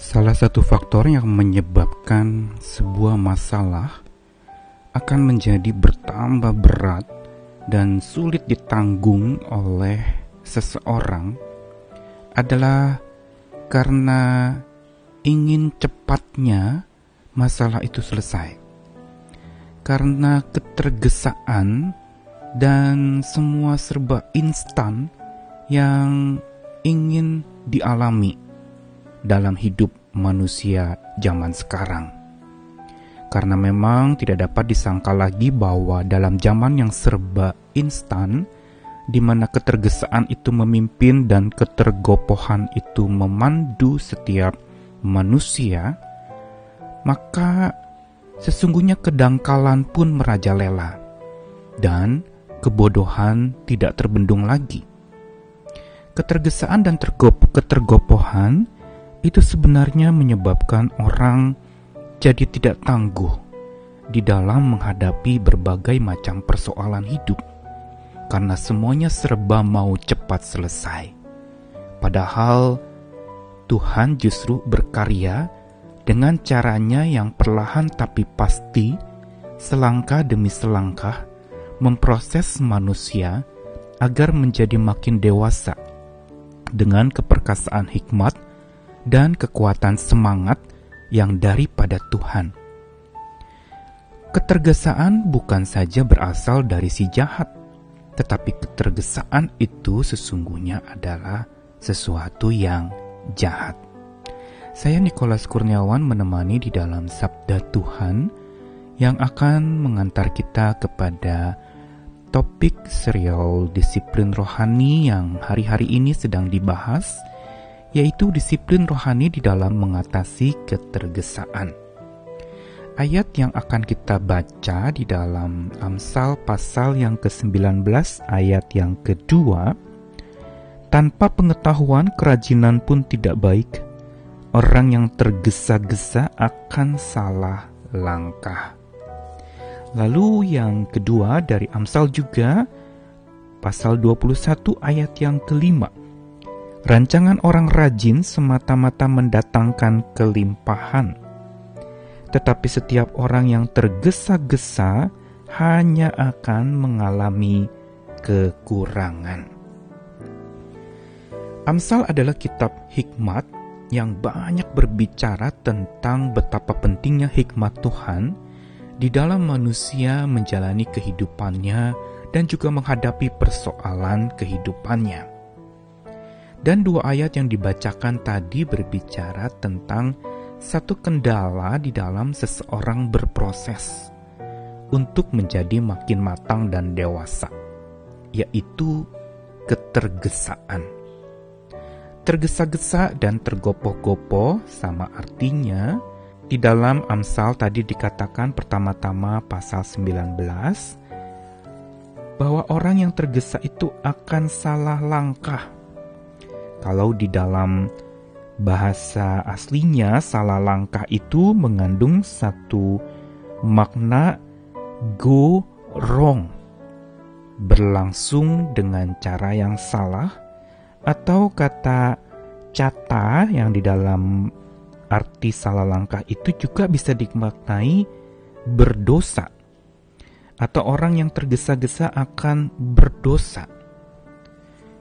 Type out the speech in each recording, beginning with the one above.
Salah satu faktor yang menyebabkan sebuah masalah akan menjadi bertambah berat dan sulit ditanggung oleh seseorang adalah karena ingin cepatnya masalah itu selesai. Karena ketergesaan dan semua serba instan yang ingin dialami dalam hidup manusia zaman sekarang. Karena memang tidak dapat disangka lagi bahwa dalam zaman yang serba instan, di mana ketergesaan itu memimpin dan ketergopohan itu memandu setiap manusia, maka sesungguhnya kedangkalan pun merajalela dan kebodohan tidak terbendung lagi. Ketergesaan dan tergop ketergopohan itu sebenarnya menyebabkan orang jadi tidak tangguh di dalam menghadapi berbagai macam persoalan hidup karena semuanya serba mau cepat selesai. Padahal Tuhan justru berkarya dengan caranya yang perlahan tapi pasti, selangkah demi selangkah, memproses manusia agar menjadi makin dewasa dengan keperkasaan hikmat dan kekuatan semangat yang daripada Tuhan. Ketergesaan bukan saja berasal dari si jahat, tetapi ketergesaan itu sesungguhnya adalah sesuatu yang jahat. Saya Nikolas Kurniawan menemani di dalam Sabda Tuhan yang akan mengantar kita kepada topik serial disiplin rohani yang hari-hari ini sedang dibahas, yaitu disiplin rohani di dalam mengatasi ketergesaan. Ayat yang akan kita baca di dalam Amsal pasal yang ke-19 ayat yang kedua, tanpa pengetahuan kerajinan pun tidak baik. Orang yang tergesa-gesa akan salah langkah. Lalu yang kedua dari Amsal juga pasal 21 ayat yang kelima. Rancangan orang rajin semata-mata mendatangkan kelimpahan. Tetapi setiap orang yang tergesa-gesa hanya akan mengalami kekurangan. Amsal adalah kitab hikmat yang banyak berbicara tentang betapa pentingnya hikmat Tuhan di dalam manusia menjalani kehidupannya dan juga menghadapi persoalan kehidupannya. Dan dua ayat yang dibacakan tadi berbicara tentang satu kendala di dalam seseorang berproses untuk menjadi makin matang dan dewasa, yaitu ketergesaan. Tergesa-gesa dan tergopoh-gopoh sama artinya di dalam Amsal tadi dikatakan pertama-tama pasal 19 bahwa orang yang tergesa itu akan salah langkah. Kalau di dalam bahasa aslinya salah langkah itu mengandung satu makna go wrong, berlangsung dengan cara yang salah, atau kata cata yang di dalam arti salah langkah itu juga bisa dimaknai berdosa atau orang yang tergesa-gesa akan berdosa.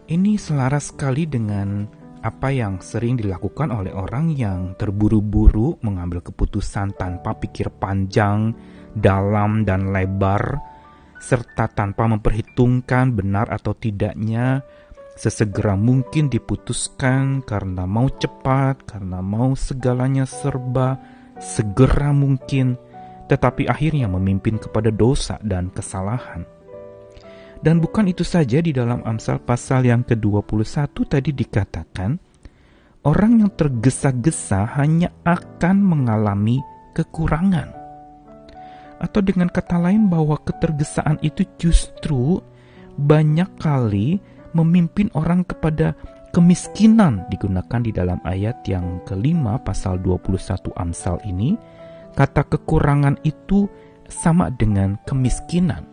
Ini selaras sekali dengan apa yang sering dilakukan oleh orang yang terburu-buru mengambil keputusan tanpa pikir panjang, dalam, dan lebar, serta tanpa memperhitungkan benar atau tidaknya sesegera mungkin diputuskan karena mau cepat, karena mau segalanya serba segera mungkin, tetapi akhirnya memimpin kepada dosa dan kesalahan. Dan bukan itu saja di dalam Amsal pasal yang ke-21 tadi dikatakan, orang yang tergesa-gesa hanya akan mengalami kekurangan. Atau dengan kata lain bahwa ketergesaan itu justru banyak kali memimpin orang kepada kemiskinan digunakan di dalam ayat yang kelima pasal 21 Amsal ini kata kekurangan itu sama dengan kemiskinan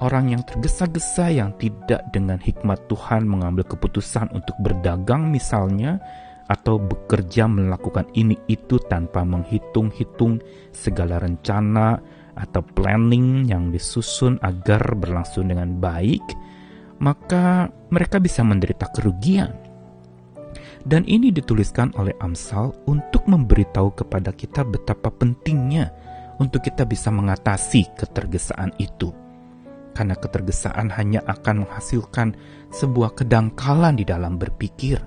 orang yang tergesa-gesa yang tidak dengan hikmat Tuhan mengambil keputusan untuk berdagang misalnya atau bekerja melakukan ini itu tanpa menghitung-hitung segala rencana atau planning yang disusun agar berlangsung dengan baik, maka mereka bisa menderita kerugian. Dan ini dituliskan oleh Amsal untuk memberitahu kepada kita betapa pentingnya untuk kita bisa mengatasi ketergesaan itu. Karena ketergesaan hanya akan menghasilkan sebuah kedangkalan di dalam berpikir,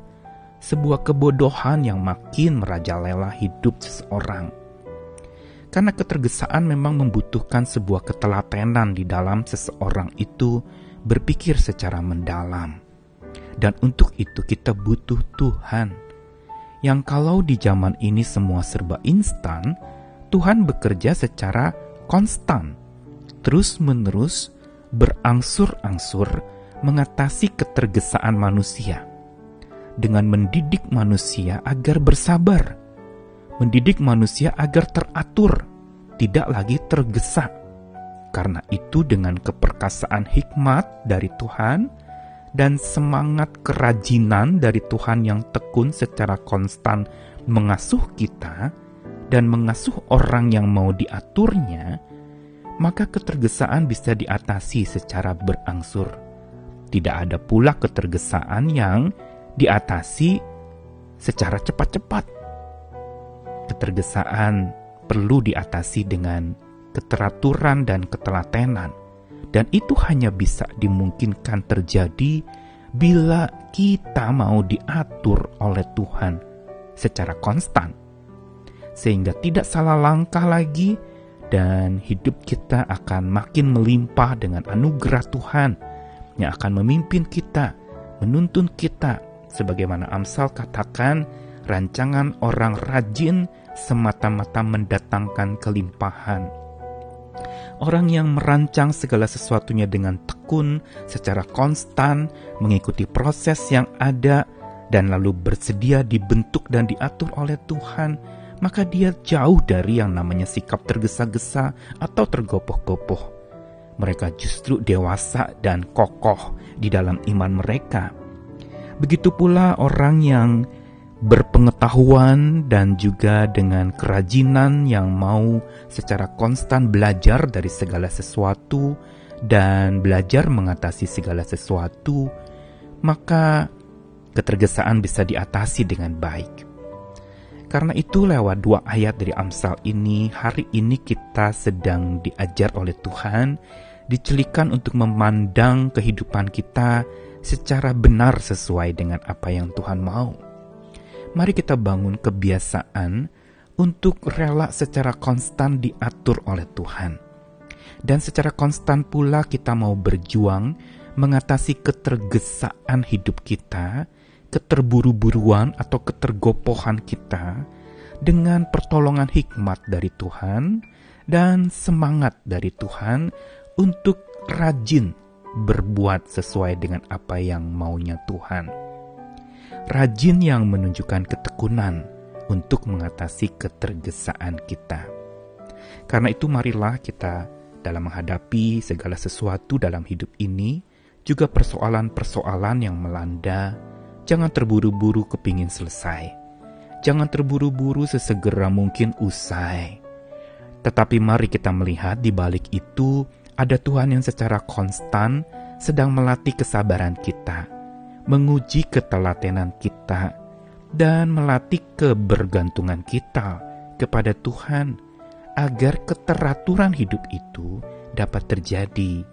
sebuah kebodohan yang makin merajalela hidup seseorang. Karena ketergesaan memang membutuhkan sebuah ketelatenan di dalam seseorang itu berpikir secara mendalam. Dan untuk itu kita butuh Tuhan. Yang kalau di zaman ini semua serba instan, Tuhan bekerja secara konstan, terus-menerus berangsur-angsur mengatasi ketergesaan manusia dengan mendidik manusia agar bersabar, mendidik manusia agar teratur, tidak lagi tergesa. Karena itu, dengan keperkasaan hikmat dari Tuhan dan semangat kerajinan dari Tuhan yang tekun secara konstan mengasuh kita dan mengasuh orang yang mau diaturnya, maka ketergesaan bisa diatasi secara berangsur. Tidak ada pula ketergesaan yang diatasi secara cepat-cepat. Ketergesaan perlu diatasi dengan keteraturan dan ketelatenan, dan itu hanya bisa dimungkinkan terjadi bila kita mau diatur oleh Tuhan secara konstan, sehingga tidak salah langkah lagi, dan hidup kita akan makin melimpah dengan anugerah Tuhan yang akan memimpin kita, menuntun kita Sebagaimana Amsal katakan, rancangan orang rajin semata-mata mendatangkan kelimpahan. Orang yang merancang segala sesuatunya dengan tekun, secara konstan, mengikuti proses yang ada, dan lalu bersedia dibentuk dan diatur oleh Tuhan, maka dia jauh dari yang namanya sikap tergesa-gesa atau tergopoh-gopoh. Mereka justru dewasa dan kokoh di dalam iman mereka Begitu pula orang yang berpengetahuan dan juga dengan kerajinan yang mau secara konstan belajar dari segala sesuatu dan belajar mengatasi segala sesuatu, maka ketergesaan bisa diatasi dengan baik. Karena itu lewat dua ayat dari Amsal ini, hari ini kita sedang diajar oleh Tuhan, dicelikan untuk memandang kehidupan kita secara benar sesuai dengan apa yang Tuhan mau. Mari kita bangun kebiasaan untuk rela secara konstan diatur oleh Tuhan. Dan secara konstan pula kita mau berjuang mengatasi ketergesaan hidup kita, keterburu-buruan atau ketergopohan kita dengan pertolongan hikmat dari Tuhan dan semangat dari Tuhan untuk rajin berbuat sesuai dengan apa yang maunya Tuhan. Rajin yang menunjukkan ketekunan untuk mengatasi ketergesaan kita. Karena itu marilah kita dalam menghadapi segala sesuatu dalam hidup ini, juga persoalan-persoalan yang melanda, jangan terburu-buru kepingin selesai. Jangan terburu-buru sesegera mungkin usai. Tetapi mari kita melihat di balik itu ada Tuhan yang secara konstan sedang melatih kesabaran kita, menguji ketelatenan kita, dan melatih kebergantungan kita kepada Tuhan agar keteraturan hidup itu dapat terjadi,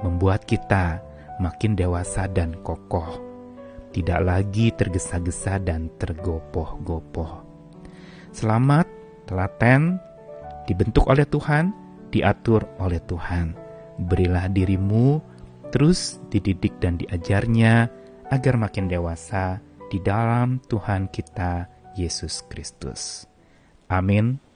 membuat kita makin dewasa dan kokoh, tidak lagi tergesa-gesa dan tergopoh-gopoh. Selamat, telaten, dibentuk oleh Tuhan, diatur oleh Tuhan. Berilah dirimu terus dididik dan diajarnya agar makin dewasa di dalam Tuhan kita Yesus Kristus. Amin.